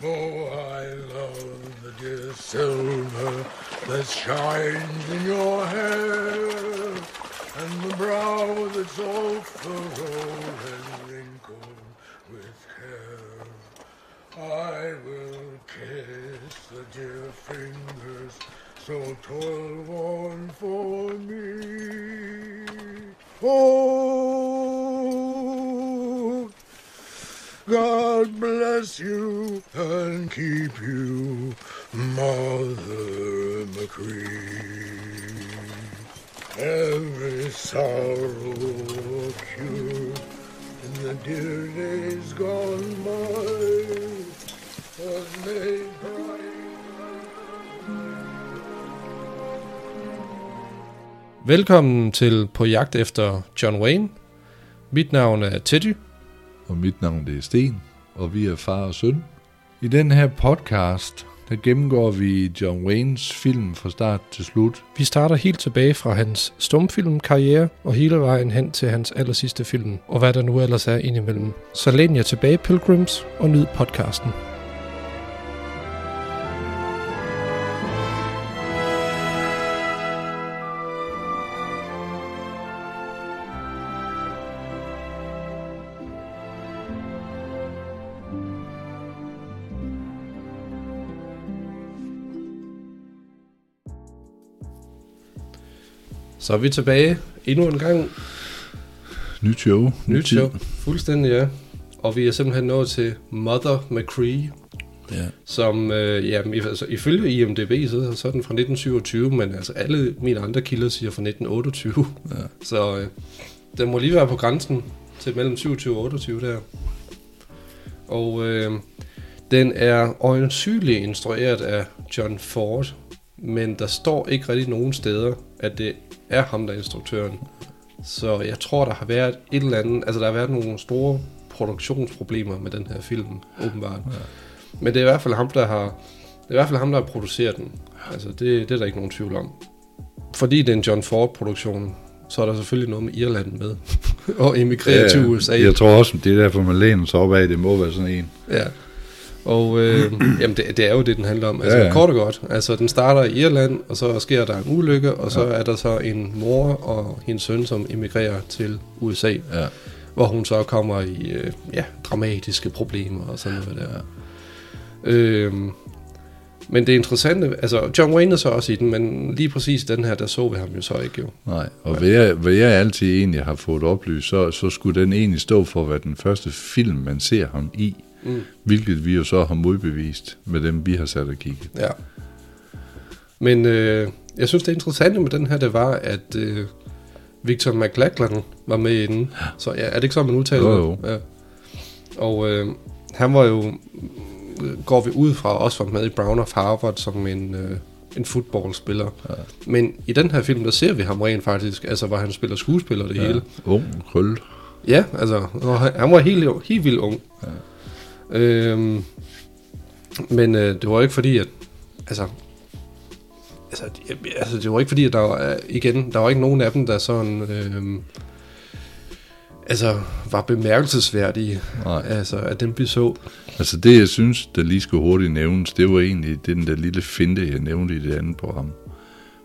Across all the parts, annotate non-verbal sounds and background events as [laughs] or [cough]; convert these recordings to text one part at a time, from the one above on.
Oh, I love the dear silver that shines in your hair, and the brow that's all furrowed and wrinkled with care. I will kiss the dear fingers so toil worn for me. Oh, God bless you and keep you, Mother McCree. Every sorrow cured in the dear days gone by was made bright. Velkommen til På jagt efter John Wayne. Mit navn er Teddy. Og mit navn det er Sten, og vi er far og søn. I den her podcast, der gennemgår vi John Waynes film fra start til slut. Vi starter helt tilbage fra hans stumfilmkarriere og hele vejen hen til hans allersidste film, og hvad der nu ellers er indimellem. Så læn jer tilbage, Pilgrims, og nyd podcasten. Så er vi tilbage endnu en gang. Nyt show, Nyt show. Fuldstændig, ja. Og vi er simpelthen nået til Mother McCree, Ja. som øh, ja, altså, ifølge IMDb så, så er den fra 1927, men altså alle mine andre kilder siger fra 1928. Ja. Så øh, den må lige være på grænsen til mellem 27 og 28 der. Og øh, den er øjensynligt instrueret af John Ford, men der står ikke rigtig nogen steder, at det er ham, der er instruktøren. Så jeg tror, der har været et eller andet, altså der har været nogle store produktionsproblemer med den her film, åbenbart. Ja. Men det er i hvert fald ham, der har, det er i hvert fald ham, der har produceret den. Altså det, det er der ikke nogen tvivl om. Fordi det er en John Ford-produktion, så er der selvfølgelig noget med Irland med. [laughs] og emigrere ja, til USA. Jeg tror også, det er derfor, man læner sig op af, det må være sådan en. Ja. Og øh, [clears throat] jamen det, det er jo det, den handler om. Altså Ja, ja, ja. ja. kort og godt. Altså den starter i Irland, og så sker der en ulykke, og så er der så en mor og hendes søn, som emigrerer til USA, Ja. hvor hun så kommer i øh, ja, dramatiske problemer og sådan noget der. Øhm, men det interessante, altså John Wayne er så også i den, men lige præcis den her, der så vi ham jo så ikke jo. Nej, og hvad jeg, hvad jeg altid egentlig har fået oplyst, så, så skulle den egentlig stå for at være den første film, man ser ham i. Mm. Hvilket vi jo så har modbevist med dem, vi har sat og kigget. Ja. Men øh, jeg synes, det interessante med den her, det var, at øh, Victor McLachlan var med i den. Så ja, er det ikke så, man udtaler Jo, det? Ja. Og øh, han var jo, går vi ud fra, også var med i Brown of Harvard som en, øh, en fodboldspiller. Ja. Men i den her film, der ser vi ham rent faktisk, altså hvor han spiller skuespiller det ja. hele. Ung, krøl. Ja, altså, han, han var helt, helt vildt ung. Ja. Øhm, men øh, det var ikke fordi, at, altså, altså, altså, det var ikke fordi, at der var, igen, der var ikke nogen af dem, der sådan, øhm, altså, var bemærkelsesværdige, Nej. altså, at dem vi så. Altså det, jeg synes, der lige skulle hurtigt nævnes, det var egentlig den der lille finte, jeg nævnte i det andet program.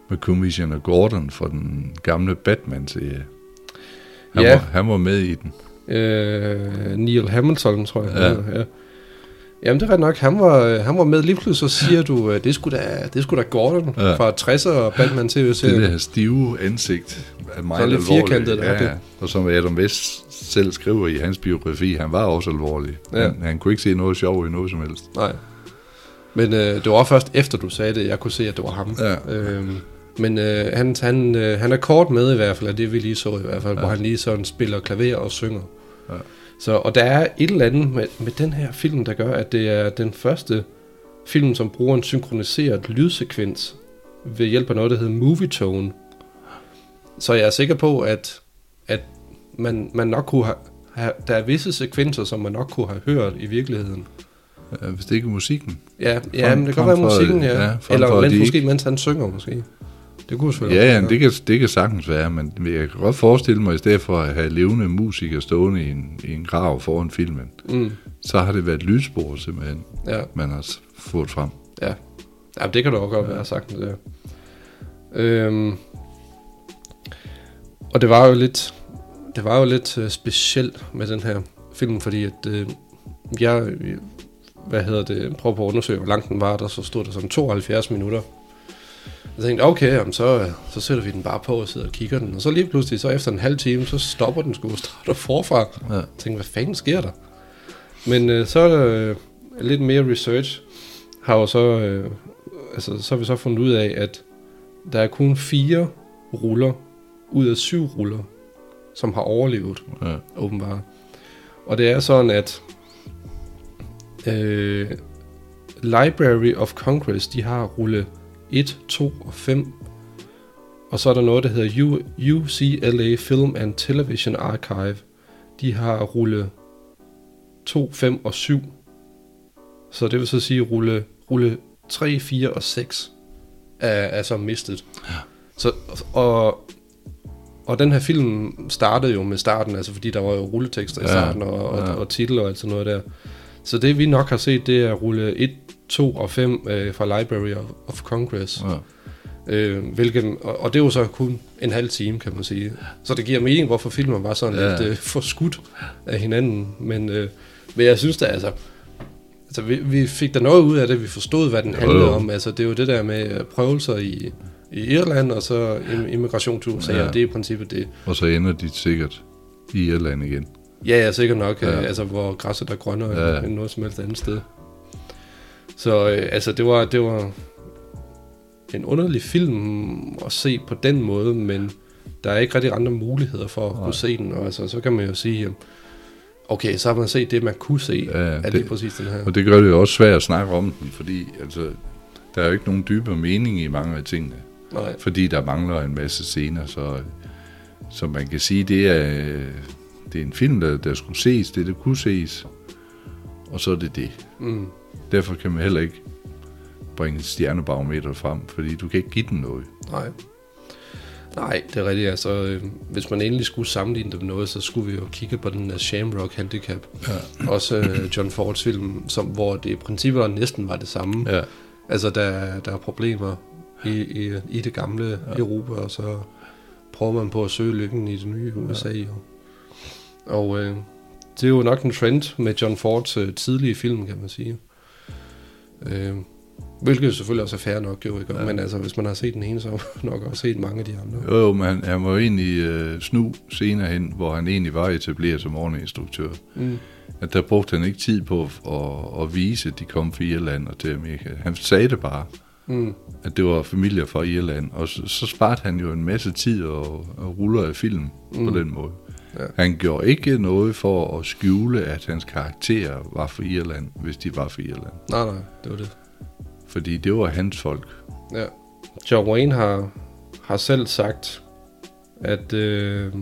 Med Commissioner Gordon fra den gamle Batman-serie. Han, Ja. var, han var med i den. Øh, Neil Hamilton, tror jeg. Ja. han ja. Jamen det er ret nok, han var, han var med lige pludselig, så siger du, øh, det skulle da, det skulle da Gordon Ja. fra 60'er Batman tv Det serien der stive ansigt er meget lidt firkantet, ja, okay. Og som Adam West selv skriver i hans biografi, han var også alvorlig. Ja. Han, han kunne ikke se noget sjov i noget som helst. Nej. Men øh, det var først efter du sagde det, jeg kunne se, at det var ham. Ja. Øhm, men øh, han, han, øh, han er kort med i hvert fald, af det vi lige så i hvert fald, ja. hvor han lige sådan spiller klaver og synger. Ja. Så, og der er et eller andet med, med den her film, der gør, at det er den første film, som bruger en synkroniseret lydsekvens ved hjælp af noget, der hedder Movie Tone. Så jeg er sikker på, at, at man, man nok kunne have, have, der er visse sekvenser, som man nok kunne have hørt i virkeligheden. Ja, hvis det ikke er musikken. Ja, ja Frem- men det kan godt være musikken, ja. ja, Eller de måske ikke- mens han synger, måske. Det kunne selvfølgelig Ja, ja, det kan, det kan sagtens være, men jeg kan godt forestille mig, i stedet for at have levende musikere stående i en, i en grav foran filmen, Mm. så har det været lydspor simpelthen, Ja, man har fået frem. ja. ja det kan du også godt være sagtens, ja. Øhm, og det var jo lidt, det var jo lidt uh, specielt med den her film, fordi at uh, jeg, hvad hedder det, prøver på at undersøge, hvor lang den var, der så stod der sådan 72 minutter. Jeg tænkte, okay, jamen, så, så sætter vi den bare på og sidder og kigger den. Og så lige pludselig, så efter en halv time, så stopper den sgu og starter forfra. Ja. Jeg tænkte, hvad fanden sker der? Men øh, så øh, lidt mere research, har jo så, øh, altså, så har vi så fundet ud af, at der er kun fire ruller ud af syv ruller, som har overlevet, Ja. åbenbart. Og det er sådan, at øh, Library of Congress, de har rulle 1, 2 og 5. Og så er der noget, der hedder U- UCLA Film and Television Archive. De har rulle 2, 5 og 7. Så det vil så sige, rulle, rulle 3, 4 og 6 er, er så mistet. Ja. Så, og, og den her film startede jo med starten, altså fordi der var jo rulletekster i Ja, starten og, og, ja. og titel og alt sådan noget der. Så det vi nok har set, det er rulle 1, 2 og 5 øh, fra Library of, of Congress. Ja. Øh, hvilken, og, og det er jo så kun en halv time, kan man sige. Så det giver mening, hvorfor filmen var sådan Ja. lidt øh, forskudt af hinanden. Men, øh, men jeg synes da altså, altså vi, vi fik der noget ud af det, vi forstod, hvad den handlede jo. om. Altså det er jo det der med øh, prøvelser i, i Irland, og så im- immigration til USA, ja. og det er i princippet det. Og så ender de sikkert i Irland igen. Ja, ja, sikkert nok. Ja. Ja. Altså, hvor græsset er grønnere Ja. ja. end noget som helst andet sted. Så øh, altså, det var, det var en underlig film at se på den måde, men der er ikke rigtig andre muligheder for at Nej. kunne se den. Og altså, så kan man jo sige, okay, så har man set det, man kunne se Ja, af lige det- præcis den her. Og det gør det jo også svært at snakke om den, fordi altså, der er jo ikke nogen dybere mening i mange af tingene. Nej, Fordi der mangler en masse scener, så, så man kan sige, det er, det er en film, der, der skulle ses, det der kunne ses, og så er det det. mm, Derfor kan man heller ikke bringe et stjernebarometer frem, fordi du kan ikke give den noget. nej. Nej, det er rigtigt. Altså, øh, hvis man endelig skulle sammenligne det med noget, så skulle vi jo kigge på den uh, Shamrock Handicap. Ja. Også øh, John Fords film, som, hvor det i princippet næsten var det samme. Ja, Altså, der, der er problemer i, i, i det gamle ja. Europa, og så prøver man på at søge lykken i det nye USA. Ja. Og øh, det er jo nok en trend med John Fords øh, tidlige film, kan man sige. Øh, hvilket selvfølgelig også er fair nok, jo ikke? Ja. Men altså, hvis man har set den ene, så har man nok også set mange af de andre. jo, jo, men han, han var jo egentlig øh, snu senere hen, hvor han egentlig var etableret som ordentlig Mm. At der brugte han ikke tid på at, at vise, at de kom fra Irland og til Amerika. Han sagde det bare, Mm. at det var familier fra Irland, og så, så sparede han jo en masse tid og, og ruller af film. Mm. på den måde. Ja. Han gjorde ikke noget for at skjule, at hans karakterer var fra Irland, hvis de var fra Irland. Nej, nej, det var det. Fordi det var hans folk. Ja. John Wayne har, har selv sagt, at, øh,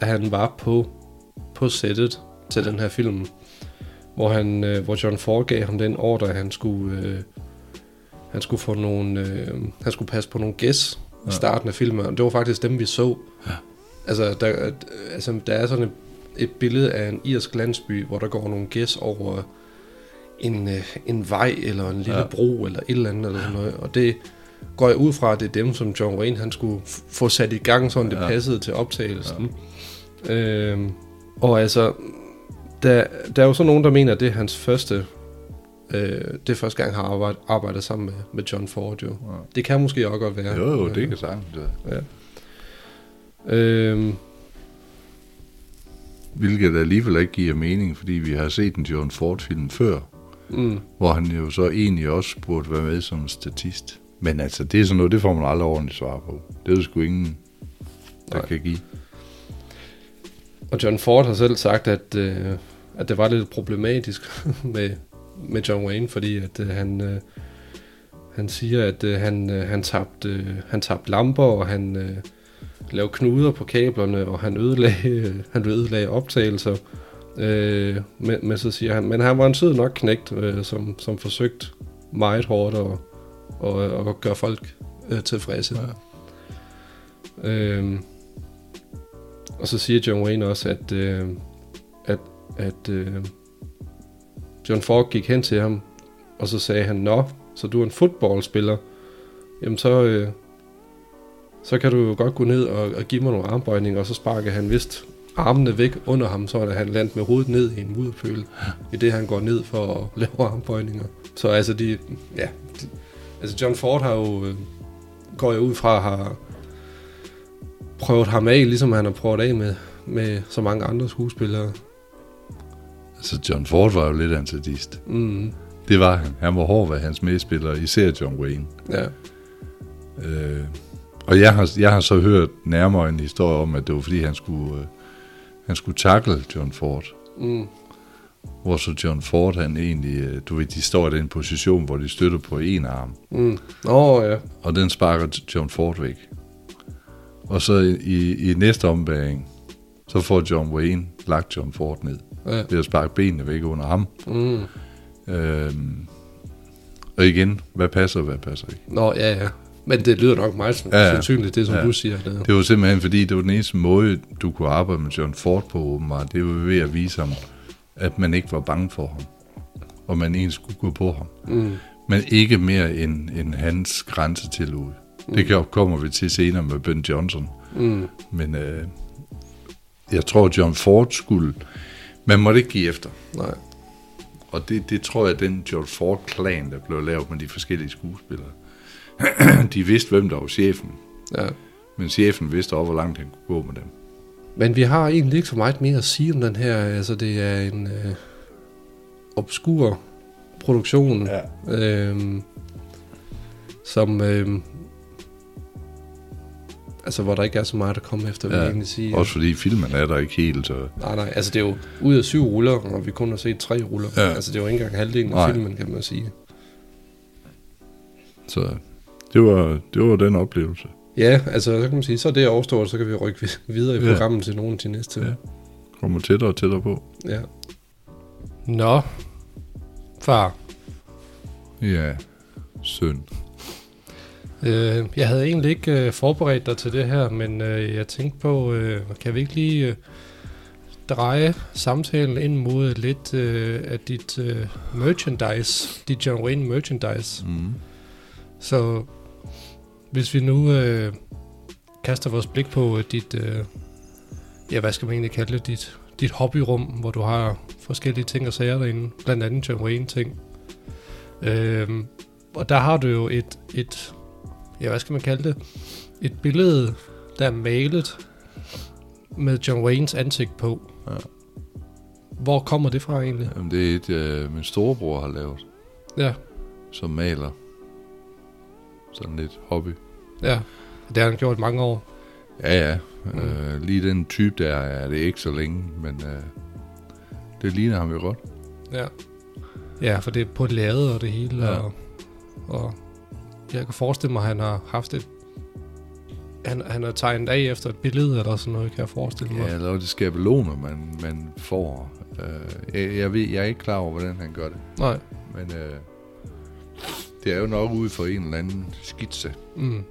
at han var på, på sættet til den her film, hvor, han, øh, hvor John Ford gav ham den ordre, at han skulle, øh, han skulle få nogle, øh, han skulle passe på nogle gæs i Ja. starten af filmen, og det var faktisk dem, vi så. Ja. Altså, der, altså, der er sådan et, et billede af en irsk landsby, hvor der går nogle gæs over en, øh, en vej, eller en lille Ja. ja. bro, eller et eller andet, eller sådan noget. Og det går jeg ud fra, at det er dem, som John Wayne han skulle få sat i gang, sådan det Ja. passede til optagelsen. Ja. Øhm, og altså, der, der er jo så nogen, der mener, at det er hans første, øh, det er første gang, han har arbejdet, arbejdet sammen med, med John Ford, jo. Ja. Det kan måske også godt være. Jo, jo, det kan sagtens være. Øhm, Hvilket alligevel ikke giver mening, fordi vi har set en John Ford-film før, mm, hvor han jo så egentlig også burde være med som statist. Men altså, det er sådan noget, det får man aldrig ordentligt svar på. Det er der sgu ingen, der Nej. kan give. Og John Ford har selv sagt, at, øh, at det var lidt problematisk [laughs] med, med John Wayne, fordi at øh, han, øh, han siger, at øh, han, øh, han, tabte, øh, han tabte lamper, og han øh, lavede knuder på kablerne, og han ødelagde, øh, [laughs] han ødelagde optagelser. Øh, men, men så siger han, men han var en sød nok knægt, øh, som, som forsøgte meget hårdt at, og, og gøre folk øh, tilfredse. Ja. Øhm, og så siger John Wayne også, at, øh, at, at øh, John Ford gik hen til ham, og så sagde han, Nå, så du er en fodboldspiller. Jamen så, øh, så kan du jo godt gå ned og, og give mig nogle armbøjninger, og så sparker han vist armene væk under ham, så er han landet med hovedet ned i en mudderpøl, i det han går ned for at [laughs] lave armbøjninger. Så altså de, ja, de, altså John Ford har jo, øh, går jeg ud fra, har prøvet ham af, ligesom han har prøvet af med, med så mange andre skuespillere. Altså, John Ford var jo lidt en sadist. Mm, Det var han. Han var hård ved hans medspillere, især John Wayne. ja, Øh, og jeg har, jeg har så hørt nærmere en historie om, at det var fordi, han skulle, øh, han skulle takle John Ford. mm, Hvor så John Ford, han egentlig, øh, du ved, de står i den position, hvor de støtter på en arm. mm. Nå ja, Og den sparker John Ford væk. Og så i, i næste ombæring, så får John Wayne lagt John Ford ned. ja, Ved at sparke benene væk under ham. mm. Øhm, og igen, hvad passer og hvad passer ikke? Nå ja, ja. Men det lyder nok meget Ja, ja. sandsynligt, det som Ja. du siger. Det. Det var simpelthen fordi, det var den eneste måde, du kunne arbejde med John Ford på, åbenbart. Det var ved at vise ham, at man ikke var bange for ham. Og man egentlig skulle gå på ham. Mm, Men ikke mere end, end hans grænse til ud. Det kan, kommer vi til senere med Ben Johnson. mm, Men øh, jeg tror, John Ford skulle... Man måtte ikke give efter. nej. Og det, det tror jeg, den John Ford-klan, der blev lavet med de forskellige skuespillere, [clears throat] de vidste, hvem der var chefen. Ja. Men chefen vidste også, hvor langt han kunne gå med dem. Men vi har egentlig ikke så meget mere at sige om den her. Altså, det er en øh, obskur produktion, Ja. øhm, som... øhm, altså, hvor der ikke er så meget at komme efter, vil Ja, jeg egentlig sige. Også fordi filmen er der ikke helt, så... Nej, nej, altså det er jo ud af syv ruller, og vi kun har set tre ruller. Ja. Altså det er jo ikke engang halvdelen af Nej. filmen, kan man sige. Så det var, det var den oplevelse. Ja, altså så kan man sige, så er det overstået, så kan vi rykke vid- videre i Ja. programmet til nogen til næste. Ja. Kommer tættere og tættere på. ja. Nå, far. Ja, søn. Øh, jeg havde egentlig ikke øh, forberedt dig til det her, men øh, jeg tænkte på, øh, kan vi ikke lige øh, dreje samtalen ind mod lidt øh, af dit øh, merchandise, dit John Wayne merchandise. Mm. Så hvis vi nu øh, kaster vores blik på øh, dit, øh, ja hvad skal man egentlig kalde det, dit, dit hobbyrum, hvor du har forskellige ting og sager derinde, blandt andet John ting. Øh, og der har du jo et, et, ja hvad skal man kalde det, et billede, der er malet med John Waynes ansigt på. Ja. Hvor kommer det fra egentlig? Jamen, det er et, øh, min storebror har lavet, Ja, som maler. Sådan lidt hobby. Ja. Det har han gjort mange år. Ja, ja. Mm. Øh, lige den type der er det ikke så længe, men øh, det ligner ham jo godt. Ja. Ja, for det er på et lade og det hele, ja. Og, og jeg kan forestille mig, at han har haft et han, han har tegnet af efter et billede eller sådan noget, kan jeg forestille mig. Ja, eller de skabeloner, man, man får. Øh, jeg, jeg, ved, jeg er ikke klar over, hvordan han gør det. Nej. Men øh, det er jo nok ud for en eller anden skitse, Mm.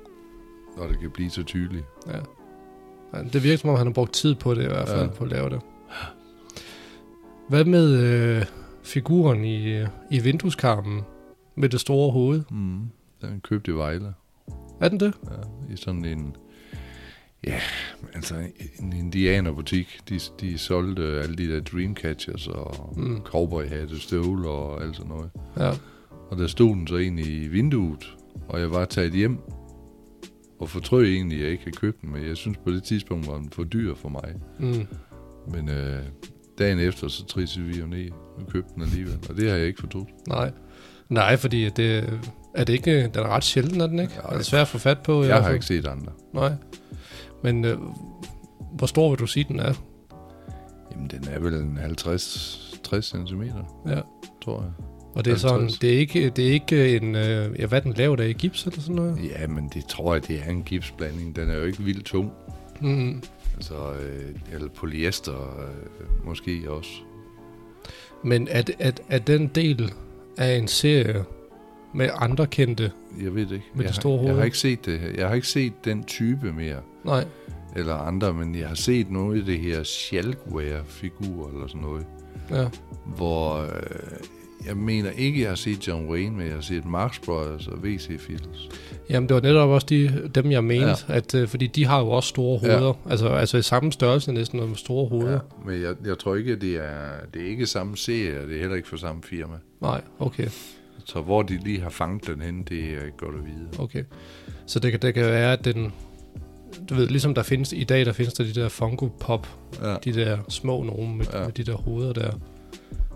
Når det kan blive så tydeligt. Ja. ja. Det virker som om, han har brugt tid på det i hvert fald, ja. På at lave det. Hvad med øh, figuren i, i vindueskarmen med det store hoved? Mm. Den købte i Vejle. Er den det? Ja, I sådan en... Ja, altså en indianerbutik. De, de solgte alle de der Dreamcatchers og Mm. cowboyhatte, støvler og alt sådan noget. Ja. Og der stod den så egentlig i vinduet, og jeg var taget hjem og fortrød egentlig, at jeg ikke havde købt den, men jeg synes på det tidspunkt var den for dyr for mig. Mm. Men øh, dagen efter, så trissede vi jo ned og købte den alligevel, og det har jeg ikke fortrudt. Nej. Nej, fordi det, er det ikke, den er ret sjælden, er den ikke? Ja, det er svært at få fat på. i Jeg hvert har ikke set andre. Nej. Men øh, hvor stor vil du sige, den er? Jamen, den er vel en 50-60 cm, Ja. tror jeg. Og det er sådan, 50. det er ikke, det er ikke en, øh, ja, hvad den lavet af i gips eller sådan noget? Ja, men det tror jeg, det er en gipsblanding. Den er jo ikke vildt tung. Mm. Altså, øh, eller polyester øh, måske også. Men er, det- er, den del af en serie med andre kendte? Jeg ved det ikke. Med jeg, det store har, jeg hoved? har ikke set det. Jeg har ikke set den type mere. Nej. Eller andre, men jeg har set noget af det her Shalkware-figur eller sådan noget. Ja. Hvor øh, jeg mener ikke, jeg har set John Wayne, men jeg har set Marx Brothers og V.C. Fields. Jamen, det var netop også de, dem, jeg mente, ja. at, øh, fordi de har jo også store hoveder. Ja. Altså, altså i samme størrelse næsten, med store hoveder. Ja, men jeg, jeg tror ikke, at det er, det er ikke samme serie, og det er heller ikke for samme firma. Nej, okay, Så hvor de lige har fanget den hen, det er ikke godt at vide. okay. Så det kan, det kan være, at den... Du ved, ligesom der findes i dag, der findes der de der Funko Pop, Ja, de der små nogen med, ja. med de der hoveder der.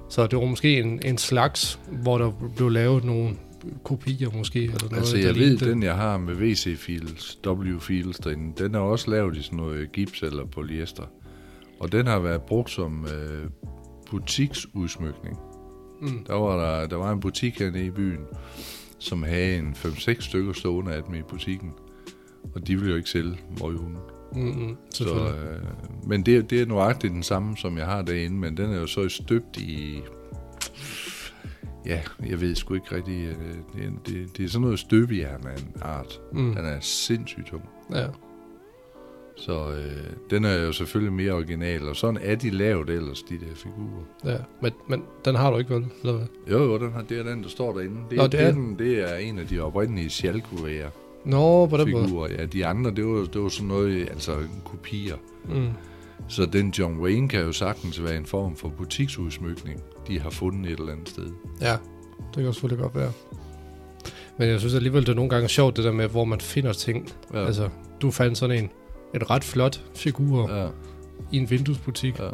Så det var måske en, en slags, hvor der blev lavet nogle kopier måske, eller noget, altså jeg ved, den jeg har med V.C. Fields, W. Fields derinde, den er også lavet i sådan noget gips eller polyester. Og den har været brugt som øh, butiksudsmykning. Mm. Der var, der, der var en butik hernede i byen, som havde en 5-6 stykker stående af dem i butikken. Og de ville jo ikke sælge møghunden. Mm, mm, Så, øh, men det, det er nøjagtigt den samme, som jeg har derinde, men den er jo så støbt i... Ja, jeg ved sgu ikke rigtig... øh, Det, er- det, det er sådan noget støbejern af en art. Mm. Den er sindssygt tung. Ja. Så øh, den er jo selvfølgelig mere original, og sådan er de lavet ellers, de der figurer. Ja, men, men den har du ikke vel, eller hvad? Jo, jo, den her, det er den, der står derinde. Det, Nå, er, det det, er den, det er en af de oprindelige Schalkorea Nå, på den måde. figurer. Ja, de andre, det var, det var sådan noget, altså kopier. Mm. Så den John Wayne kan jo sagtens være en form for butiksudsmykning, de har fundet et eller andet sted. Ja, det kan selvfølgelig godt være. Men jeg synes alligevel, det er nogle gange sjovt, det der med, hvor man finder ting. Ja. Altså, du fandt sådan en, en ret flot figur ja. i en vinduesbutik. ja.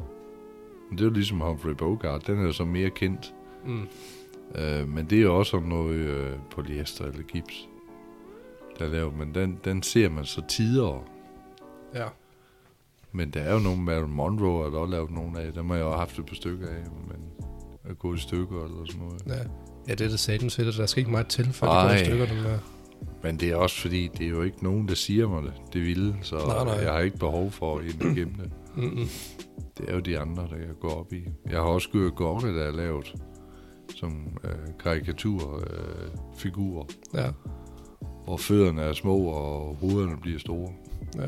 Men det er jo ligesom Humphrey Bogart, den er jo så mere kendt. Mm. Øh, men det er jo også sådan noget øh, polyester eller gips, der er lavet. Men den, den ser man så tidligere. Ja. Men der er jo nogle, Marilyn Monroe har der også lavet nogle af. Dem har jeg også haft et par stykker af, men er gået i stykker eller sådan noget. ja. Ja, det er det satan til det. Der skal ikke meget til, for det Ej. går i stykker, den der. Men det er også fordi, det er jo ikke nogen, der siger mig det. Det ville, så Nej, nej. jeg har ikke behov for at igennem det. Mm-mm. Det er jo de andre, der jeg går op i. Jeg har også Gørre Gorte, der er lavet som øh, karikaturfigurer, øh, figurer, Ja, hvor fødderne er små og hovederne bliver store. ja.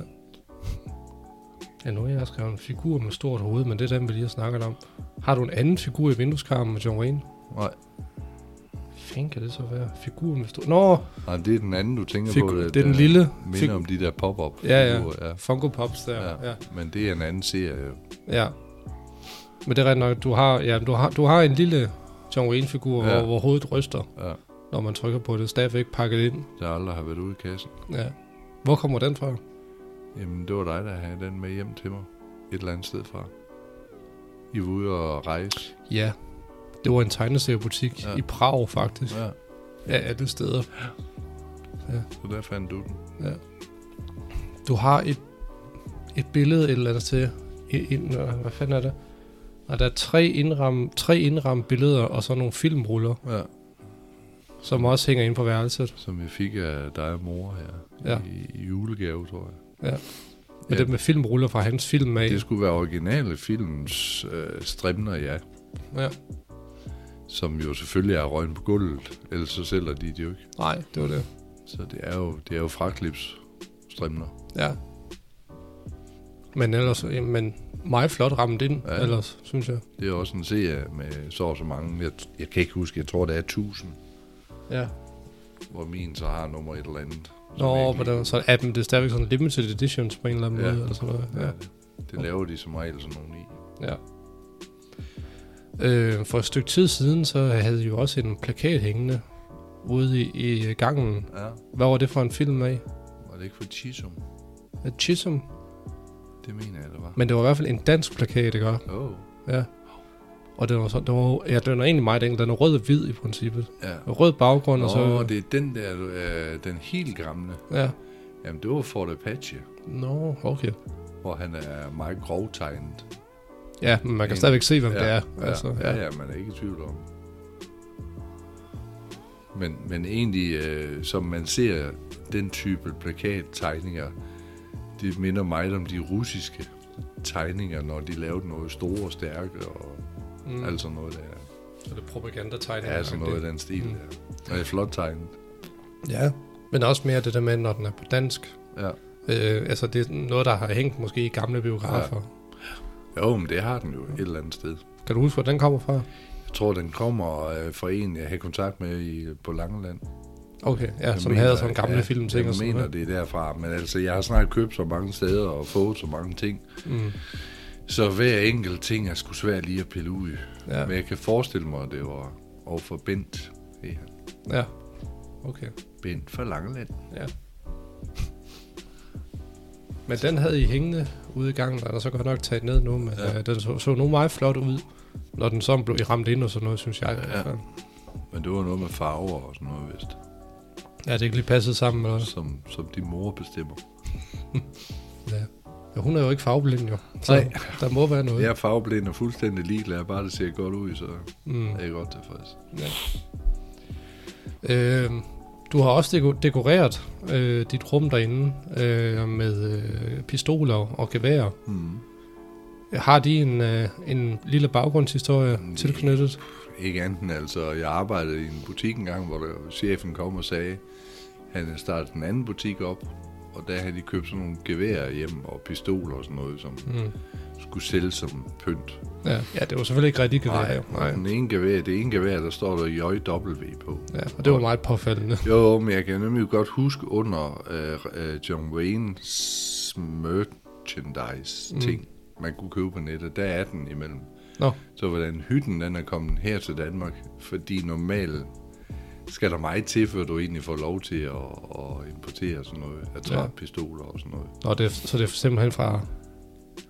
Ja, nu har jeg skrevet en figur med stort hoved, men det er den, vi lige har snakket om. Har du en anden figur i vindueskarmen med John Wayne? Nej, Fanden kan det så være? Figur med stort... Nå, nej, det er den anden, du tænker Figu- på. det er den lille minder figu- om de der pop-up Ja, ja. ja. Funko Pops der. Ja. Ja. Men det er en anden serie. Ja. Men det er rigtigt nok, du har, ja, du har, du har en lille John Wayne-figur, ja. hvor, hvor hovedet ryster, Ja, når man trykker på det. Stadigvæk pakket ind. der aldrig har været ude i kassen. Ja. Hvor kommer den fra? Jamen, det var dig, der havde den med hjem til mig. Et eller andet sted fra. I var ude og rejse. Ja. Det var en tegneseriebutik Ja. ja. i Prag, faktisk. Ja, Ja, alle steder. så der fandt du den. Du har et, et billede et eller andet til. Ind, hvad fanden er det? Og der er tre indram, tre indram billeder, og så nogle filmruller, Ja, som også hænger inde på værelset. som jeg fik af dig og mor her. Ja. I, I julegave, tror jeg. Med Ja. det med filmruller fra hans film af. Det skulle være originale films øh, strimler, ja. Ja. Som jo selvfølgelig er røgn på gulvet. Ellers så sælger de det jo ikke. Nej, det var det. Så det er jo, det er jo fraklips strimler. Ja. Men ellers, men meget flot ramt ind, Ja. ja. ellers, synes jeg. Det er også en serie med så og så mange. Jeg, jeg kan ikke huske, jeg tror det er 1000. Ja. Hvor min så har nummer et eller andet. Nå, ikke den, så er den, det er stadigvæk sådan limited editions på en eller anden Ja. måde, eller sådan noget. Ja. Ja, det, det laver de som regel sådan nogle i. ja. Øh, for et stykke tid siden, så havde de jo også en plakat hængende ude i, i gangen. Ja, Hvad var det for en film af? var det ikke for Chisum? Af Chisholm. Det mener jeg, det var. Men det var i hvert fald en dansk plakat, ikke? Oh, Ja. Og den var, så, den var, ja, den var egentlig meget enkel. Den er rød og hvid i princippet. ja. Rød baggrund, og Nå, så... det er den der, øh, den helt gamle. Ja. Jamen, det var Fort Apache, Nå, okay. hvor han er meget grovtegnet. Ja, men man kan En- stadigvæk se, hvem ja, det er. Ja, Altså, ja, ja, man er ikke i tvivl om. Men, men egentlig, øh, som man ser den type plakattegninger, det minder meget om de russiske tegninger, når de lavede noget store og stærke, og Mm. altså noget der. Så det er propagandategning. Ja, sådan noget af den stil Mm. der. Og det er flot tegnet. Ja, men også mere det der med, når den er på dansk. Ja. Øh, altså, det er noget, der har hængt måske i gamle biografer. Ja. Jo, men det har den jo et eller andet sted. Kan du huske, hvor den kommer fra? Jeg tror, den kommer øh, fra en, jeg har kontakt med i, på Langeland. Okay, ja, Jeg som mener, havde sådan gamle ja, film ting Jeg og sådan mener, noget. det er derfra. Men altså, jeg har snart købt så mange steder og fået så mange ting. Mm. Så hver enkelt ting er sgu svært lige at pille ud. Ja. Men jeg kan forestille mig, at det var overfor Bent. Ja, ja. Okay, Bent fra Langeland. ja. Men den havde I hængende ude i gangen, og der så godt nok taget ned nu, men ja. Øh, den så, så nu meget flot ud, når den så blev ramt ind og sådan noget, synes jeg. Ja. Men det var noget med farver og sådan noget, vist. Ja, det ikke lige passet sammen. Eller? Som, som de mor bestemmer. Ja. Ja. hun er jo ikke farveblind, jo. Så Nej. der må være noget. Jeg er farveblind og fuldstændig ligeglad. Bare det ser godt ud, så Mm. er jeg godt tilfreds. Øh, du har også deko- dekoreret øh, dit rum derinde øh, med øh, pistoler og geværer. Mm. Har de en, øh, en lille baggrundshistorie Nej. tilknyttet? Ikke andet altså. Jeg arbejdede i en butik engang, hvor der, chefen kom og sagde, han startet en anden butik op, og der havde de købt sådan nogle geværer hjem og pistoler og sådan noget, som Mm. skulle sælges som pynt. Ja. ja, det var selvfølgelig ikke rigtig gevær. jo. Nej. Den ene gevær, det ene gevær, der står der JW på. Ja, og det var meget påfaldende. Jo, men jeg kan nemlig godt huske under uh, uh, John Wayne's merchandise-ting, mm. man kunne købe på nettet, der er den imellem. Nå. Så hvordan hytten den er kommet her til Danmark, fordi normalt skal der meget til, før du egentlig får lov til at, at importere sådan noget, attrappistoler og sådan noget. Nå, det er, så det er simpelthen fra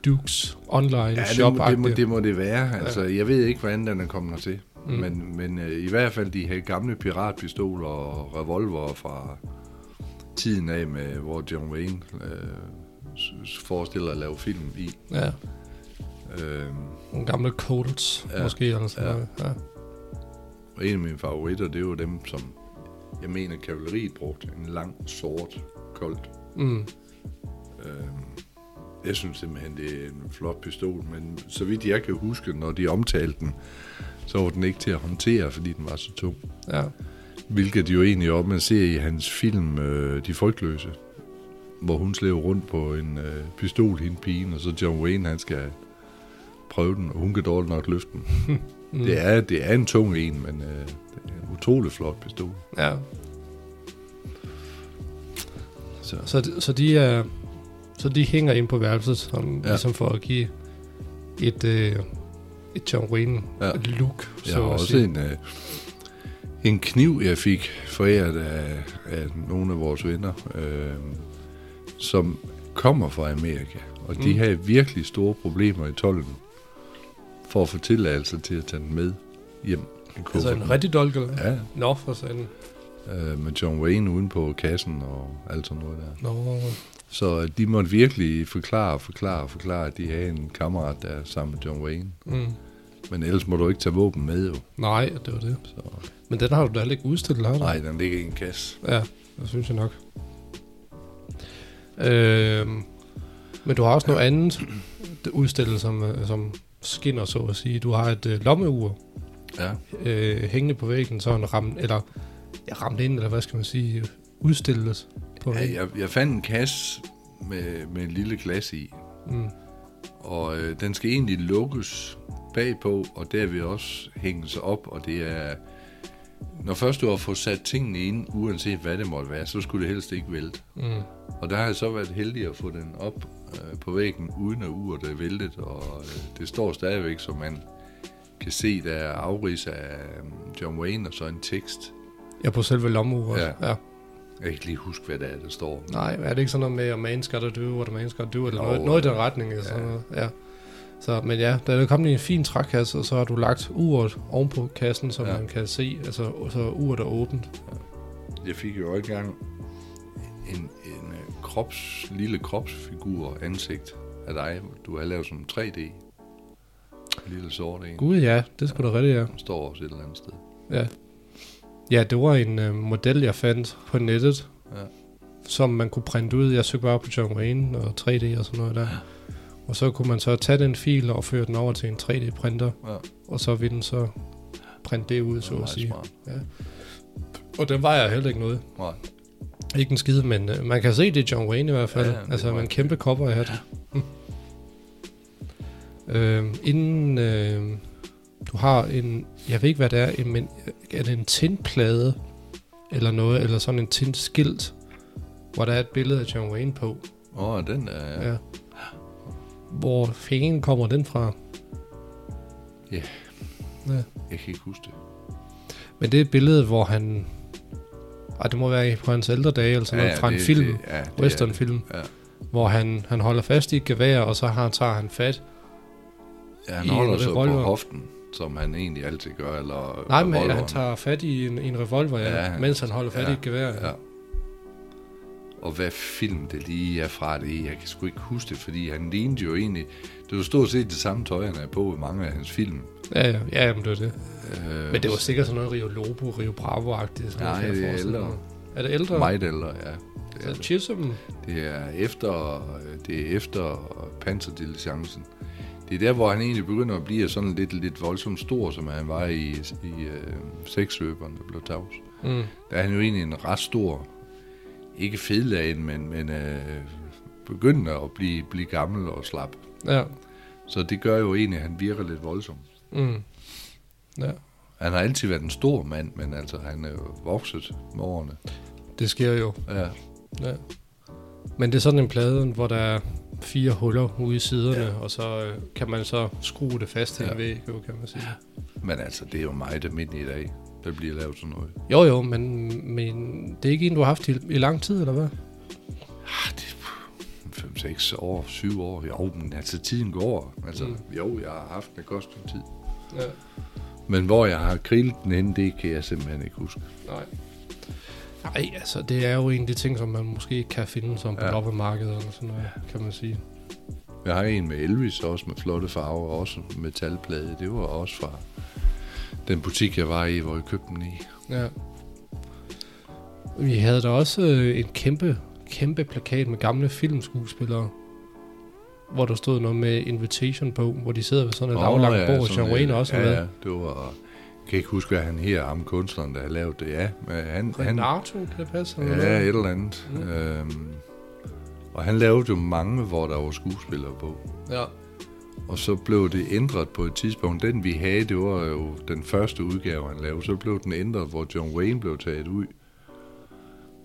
Dukes online Ja, det shop må, det, må, det må det være. Altså, jeg ved ikke, hvordan den er kommet hertil. Mm. Men, men uh, i hvert fald de her gamle piratpistoler og revolver fra tiden af, med, hvor John Wayne uh, forestiller at lave film i. Ja, Uh, nogle gamle Colts ja. Ja. måske. Eller sådan Ja. noget. Ja. Og en af mine favoritter, det er jo dem, som jeg mener, kavaleriet brugte. En lang, sort, koldt. Mm. Uh, jeg synes simpelthen, det er en flot pistol, men så vidt jeg kan huske, når de omtalte den, så var den ikke til at håndtere, fordi den var så tung. ja. Hvilket jo egentlig op, man ser i hans film øh, De Frygtløse, hvor hun slæver rundt på en øh, pistol, hende pigen, og så John Wayne, han skal prøve den, og hun kan dårligt nok løfte den. [laughs] Mm. Det, er, det er en tung en, men øh, det er en utrolig flot pistol. Ja. Så. Så, de- så de er så de hænger ind på værelset, som, ja. Ligesom for at give et, øh, et John Wayne Ja. look. Jeg har også en, øh, en kniv, jeg fik foræret af, af nogle af vores venner, øh, som kommer fra Amerika. Og de Mm. har virkelig store problemer i tolden for at få tilladelse til at tage den med hjem. i Altså en rigtig dolk, eller hvad? Ja, Nå, for sådan. øh, med John Wayne uden på kassen og alt sådan noget der. Nå, Så øh, de måtte virkelig forklare, forklare, forklare, at de havde en kammerat, der er sammen med John Wayne. mm. Men ellers må du ikke tage våben med, jo. Nej, det var det. Så, Men den har du da ikke udstillet, har du? nej, den ligger i en kasse. Ja, det synes jeg nok. Øhm, men du har også noget andet det udstillet, som, øh, som skinner, så at sige. Du har et øh, lommeur Ja. øh, hængende på væggen, sådan ramt, eller ja, ramt ind, eller hvad skal man sige, udstillet på Ja, væggen. jeg, jeg fandt en kasse med, med en lille glas i, Mm. og øh, den skal egentlig lukkes bagpå, og der vil også hænge sig op, og det er... Når først du har fået sat tingene ind, uanset hvad det måtte være, så skulle det helst ikke vælte. Mm. Og der har jeg så været heldig at få den op øh, på væggen, uden at uret er væltet, og øh, det står stadigvæk, så man kan se, der er afrids af øh, John Wayne, og så en tekst. Ja, på selve lommeuret. Ja. ja. Jeg kan ikke lige huske, hvad det er, der står. Nej, er det ikke sådan noget med, at man skal der dø, eller man skal dø, eller noget, noget i den retning, eller sådan ja. noget. Ja. Så, men ja, der er kommet en fin trækasse, og så har du lagt uret ovenpå kassen, så ja. Ja. man kan se, altså så uret er åbent. Jeg fik jo engang en, en øh, krops, lille kropsfigur ansigt af dig. Du har lavet som 3D. En lille sort en. Gud ja, det skulle da rigtigt, ja. Den står også et eller andet sted. Ja, ja det var en øh, model, jeg fandt på nettet, Ja. som man kunne printe ud. Jeg søgte bare på John Wayne og 3D og sådan noget der. Og så kunne man så tage den fil og føre den over til en 3D-printer, Ja, og så ville den så printe det ud, det så at sige. smart. Og den vejer heller ikke noget. Nej. Ikke en skide, men øh, man kan se, det er John Wayne i hvert fald. Ja, Ja, ja, altså med en kæmpe kopper i hat. øh, inden, øh, du har en, jeg ved ikke hvad det er, en- men er det en tindplade eller noget, eller sådan en tindskilt, hvor der er et billede af John Wayne på. Åh, oh, den er... Ja. ja. Hvor fanden kommer den fra? Jeg kan ikke huske det. Men det er et billede, hvor han... Ej, det må være på hans ældre dage, eller sådan noget, fra en det, film, Det, ja, det er westernfilm. Ja. hvor han, han holder fast i et gevær, og så har, tager han fat. ja, han holder en så på hoften, som han egentlig altid gør, eller Nej, men han tager fat i en, en revolver, ja, Ja, ja, han- mens han holder fat ja, i et gevær. Ja. Og hvad film det lige er fra det, jeg kan sgu ikke huske det, fordi han lignede jo egentlig, det var stort set det samme tøj, han er på i mange af hans film. Ja, ja, ja det var det. Øh, Men det var sikkert sådan noget Rio Lobo, Rio Bravo-agtigt. sådan noget, Nej, det er ældre. Er det ældre? meget ældre, ja. Det er, Så Chisholm? det er efter, det er efter Panzerdiligencen. Det er der, hvor han egentlig begynder at blive sådan lidt, lidt voldsomt stor, som han var i, i øh, seksløberen, der blev tavs. Mm. Der er han jo egentlig en ret stor, ikke fedlagen, men, men øh, begynder at blive, blive gammel og slap. Ja. Så det gør jo egentlig, at han virker lidt voldsom. Mm. Ja. Han har altid været en stor mand, men altså, han er jo vokset med årene. Det sker jo. Ja, Ja. Men det er sådan en plade, hvor der er fire huller ude i siderne, ja. og så øh, kan man så skrue det fast til ja. Ja. en væg, jo, kan man sige. men altså, det er jo meget almindeligt i dag, der bliver lavet sådan noget. Jo, jo, men, men det er ikke en, du har haft i, i lang tid, eller hvad? Ah, det er 5-6 år, 7 år. Jo, men altså, tiden går. Altså, Mm. jo, jeg har haft et godt tid. Ja. Men hvor jeg har grillet den henne, det kan jeg simpelthen ikke huske. Nej. Nej, altså, det er jo en af de ting, som man måske ikke kan finde som på Ja. loppemarkedet, eller sådan noget, kan man sige. Jeg har en med Elvis, også med flotte farver, og også metalplade. Det var også fra den butik, jeg var i, hvor jeg købte den i. Ja. Vi havde da også øh, en kæmpe, kæmpe plakat med gamle filmskuespillere, hvor der stod noget med invitation på, hvor de sidder ved sådan et Åh, aflangt ja, bord, og sådan John Wayne et- også ja, med. Ja, det var... Jeg kan ikke huske, hvad han her, ham kunstneren, der har lavet det. Ja, men han, han, Renato, kan det passe? ja, noget? et eller andet. Mm. Øhm, og han lavede jo mange, hvor der var skuespillere på. Ja. Og så blev det ændret på et tidspunkt. Den vi havde, det var jo den første udgave, han lavede. Så blev den ændret, hvor John Wayne blev taget ud.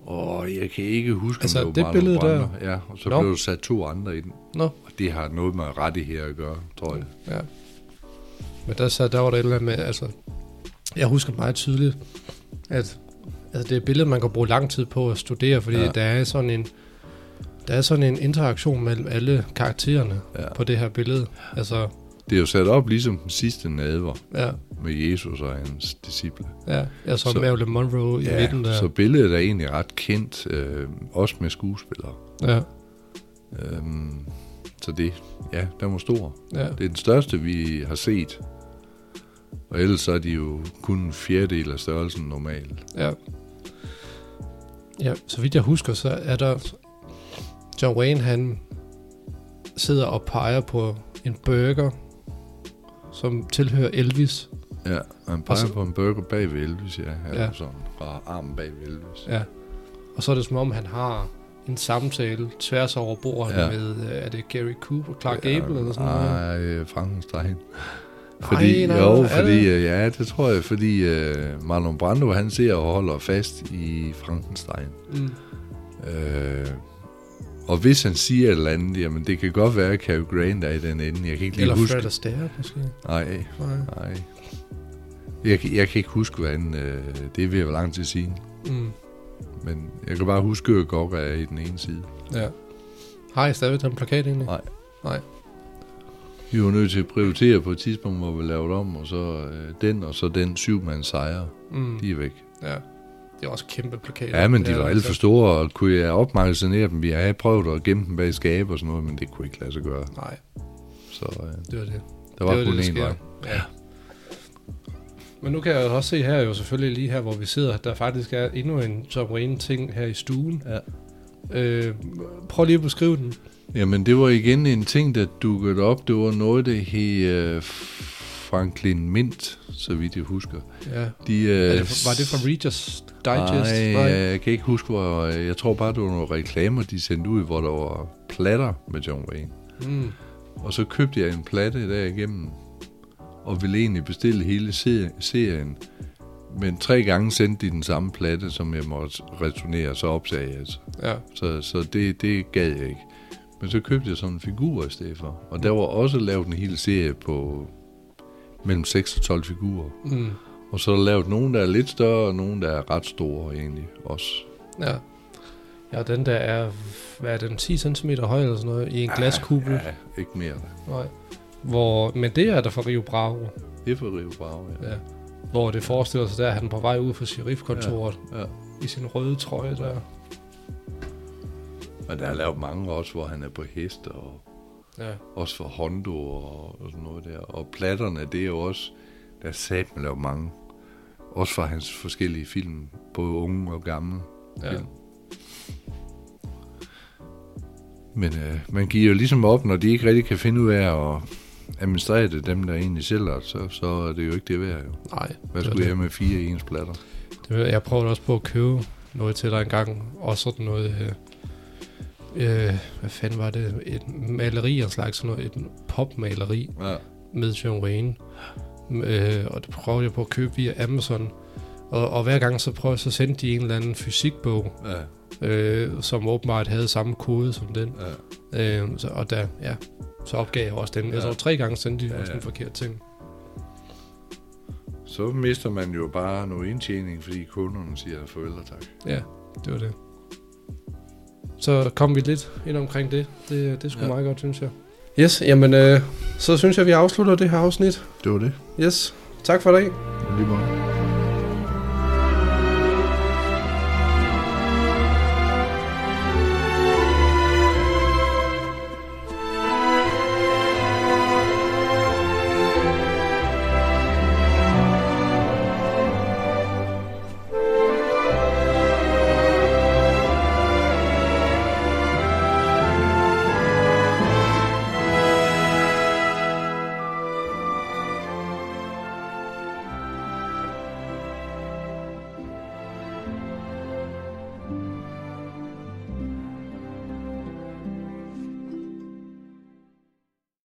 Og jeg kan ikke huske, Altså, om det var billede der? Ja, og så Nå. blev der sat to andre i den. Nå. Og det har noget med rettigheder at gøre, tror jeg. Ja. Men der, så, der var det et eller andet med, altså, jeg husker meget tydeligt, at altså, det er et billede, man kan bruge lang tid på at studere, fordi ja. Der er sådan en der er sådan en interaktion mellem alle karaktererne. Ja. på det her billede. Altså, Det er jo sat op ligesom den sidste nadver ja, med Jesus og hans disciple. ja. Altså Så- Marilyn Monroe i midten der. så billedet er egentlig ret kendt, øh, også med skuespillere. Ja, Øhm, så det, ja, den var stor. ja. Det er den største, vi har set. Og ellers så er de jo kun en fjerdedel af størrelsen normalt. Ja. Ja, så vidt jeg husker, så er der... John Wayne, han sidder og peger på en burger, som tilhører Elvis. Ja, og han Og peger så- på en burger bag ved Elvis, ja. Eller Ja. ja. sådan, fra armen bag ved Elvis. Ja. Og så er det som om, han har en samtale tværs over bordet ja. Ja. med, øh, er det Gary Cooper, Clark Gable eller sådan noget? Nej, øh, Frankenstein. [laughs] Fordi, nej, jo, er fordi, det? øh, ja, det tror jeg, fordi uh, Marlon Brando, han ser og holder fast i Frankenstein. Mm. Øh, og hvis han siger et eller andet, jamen det kan godt være, at Cary Grant er i den ende. Jeg kan ikke lige Eller huske. Fred Astaire, måske? Nej, Nej. nej. Jeg, kan- jeg kan ikke huske, hvad han, øh, det er ved at være lang tid siden. Mm. Men jeg kan bare huske, at Gokka er i den ene side. Ja. Har I stadigvæk den plakat egentlig? Nej. Nej. Vi var nødt til at prioritere på et tidspunkt, hvor vi lavede om, og så øh, den, og så den syvmands sejre. Mm. De er væk. Ja. Det er også kæmpe plakater. Ja, men Det de var det alt for altså. store, og kunne jeg opmagasinere dem? Vi har prøvet at gemme dem bag skab og sådan noget, men det kunne ikke lade sig gøre. Nej, Så øh, det var det. der var det kun det, der én vej. Ja. Men nu kan jeg også se her jo selvfølgelig lige her, hvor vi sidder, at der faktisk er endnu en Wayne ting her i stuen. Ja. Øh, prøv lige at beskrive den. Jamen, det var igen en ting, der dukkede op. Det var noget, der hed uh, Franklin Mint, så vidt jeg husker. Ja. De, Er det, var det fra Reader's Digest? Nej, jeg kan ikke huske, hvor... Jeg tror bare, det var nogle reklamer, de sendte ud, hvor der var platter med John Wayne. Mm. Og så købte jeg en platte der igennem. og ville egentlig bestille hele se- serien. Men tre gange sendte de den samme platte, som jeg måtte returnere, så opsagde jeg altså. Ja. Så, så det, det gad jeg ikke. Men så købte jeg sådan en figur i stedet for. Og der var også lavet en hel serie på mellem 6 og 12 figurer. Mm. Og så er der lavet nogle, der er lidt større, og nogle, der er ret store egentlig også. Ja. Ja, den der er, hvad er den, 10 cm høj eller sådan noget, i en glaskuppel. Ja, ikke mere. Nej. Hvor, men det er der fra Rio Bravo. Det er for Rio Bravo, ja. Ja. Hvor det forestiller sig, der er han på vej ud fra sheriffkontoret ja. i sin røde trøje der. Men der er lavet mange også, hvor han er på hest, og Ja. også for Hondo og, og sådan noget der. Og platterne, det er jo også, der er sat med lavet mange. Også fra hans forskellige film, både unge og gamle. Ja. film. Men øh, man giver jo ligesom op, når de ikke rigtig kan finde ud af at administrere det, dem der egentlig sælger, så, så er det jo ikke det værd. Jo. Nej. Hvad skulle jeg med fire ens platter? Det, jeg prøvede også på at købe noget til dig engang. Og sådan noget... Øh, øh, hvad fanden var det? Et maleri, en slags sådan noget, et popmaleri Ja. med John Wayne. Øh, og det prøvede jeg på at købe via Amazon. Og, og hver gang så prøvede så sendte de en eller anden fysikbog, Ja, øh, som åbenbart havde samme kode som den. ja. Øh, så, og der, ja, så opgav jeg også den. Jeg Ja. tror tre gange sendte de Ja, også ja. en forkert ting. Så mister man jo bare noget indtjening, fordi kunderne siger farvel og tak. Ja, det var det. Så kom vi lidt ind omkring det. Det, det skulle Ja. meget godt, synes jeg. Yes, jamen øh, så synes jeg, vi afslutter det her afsnit. Det var det. Yes, tak for i dag. Lige meget.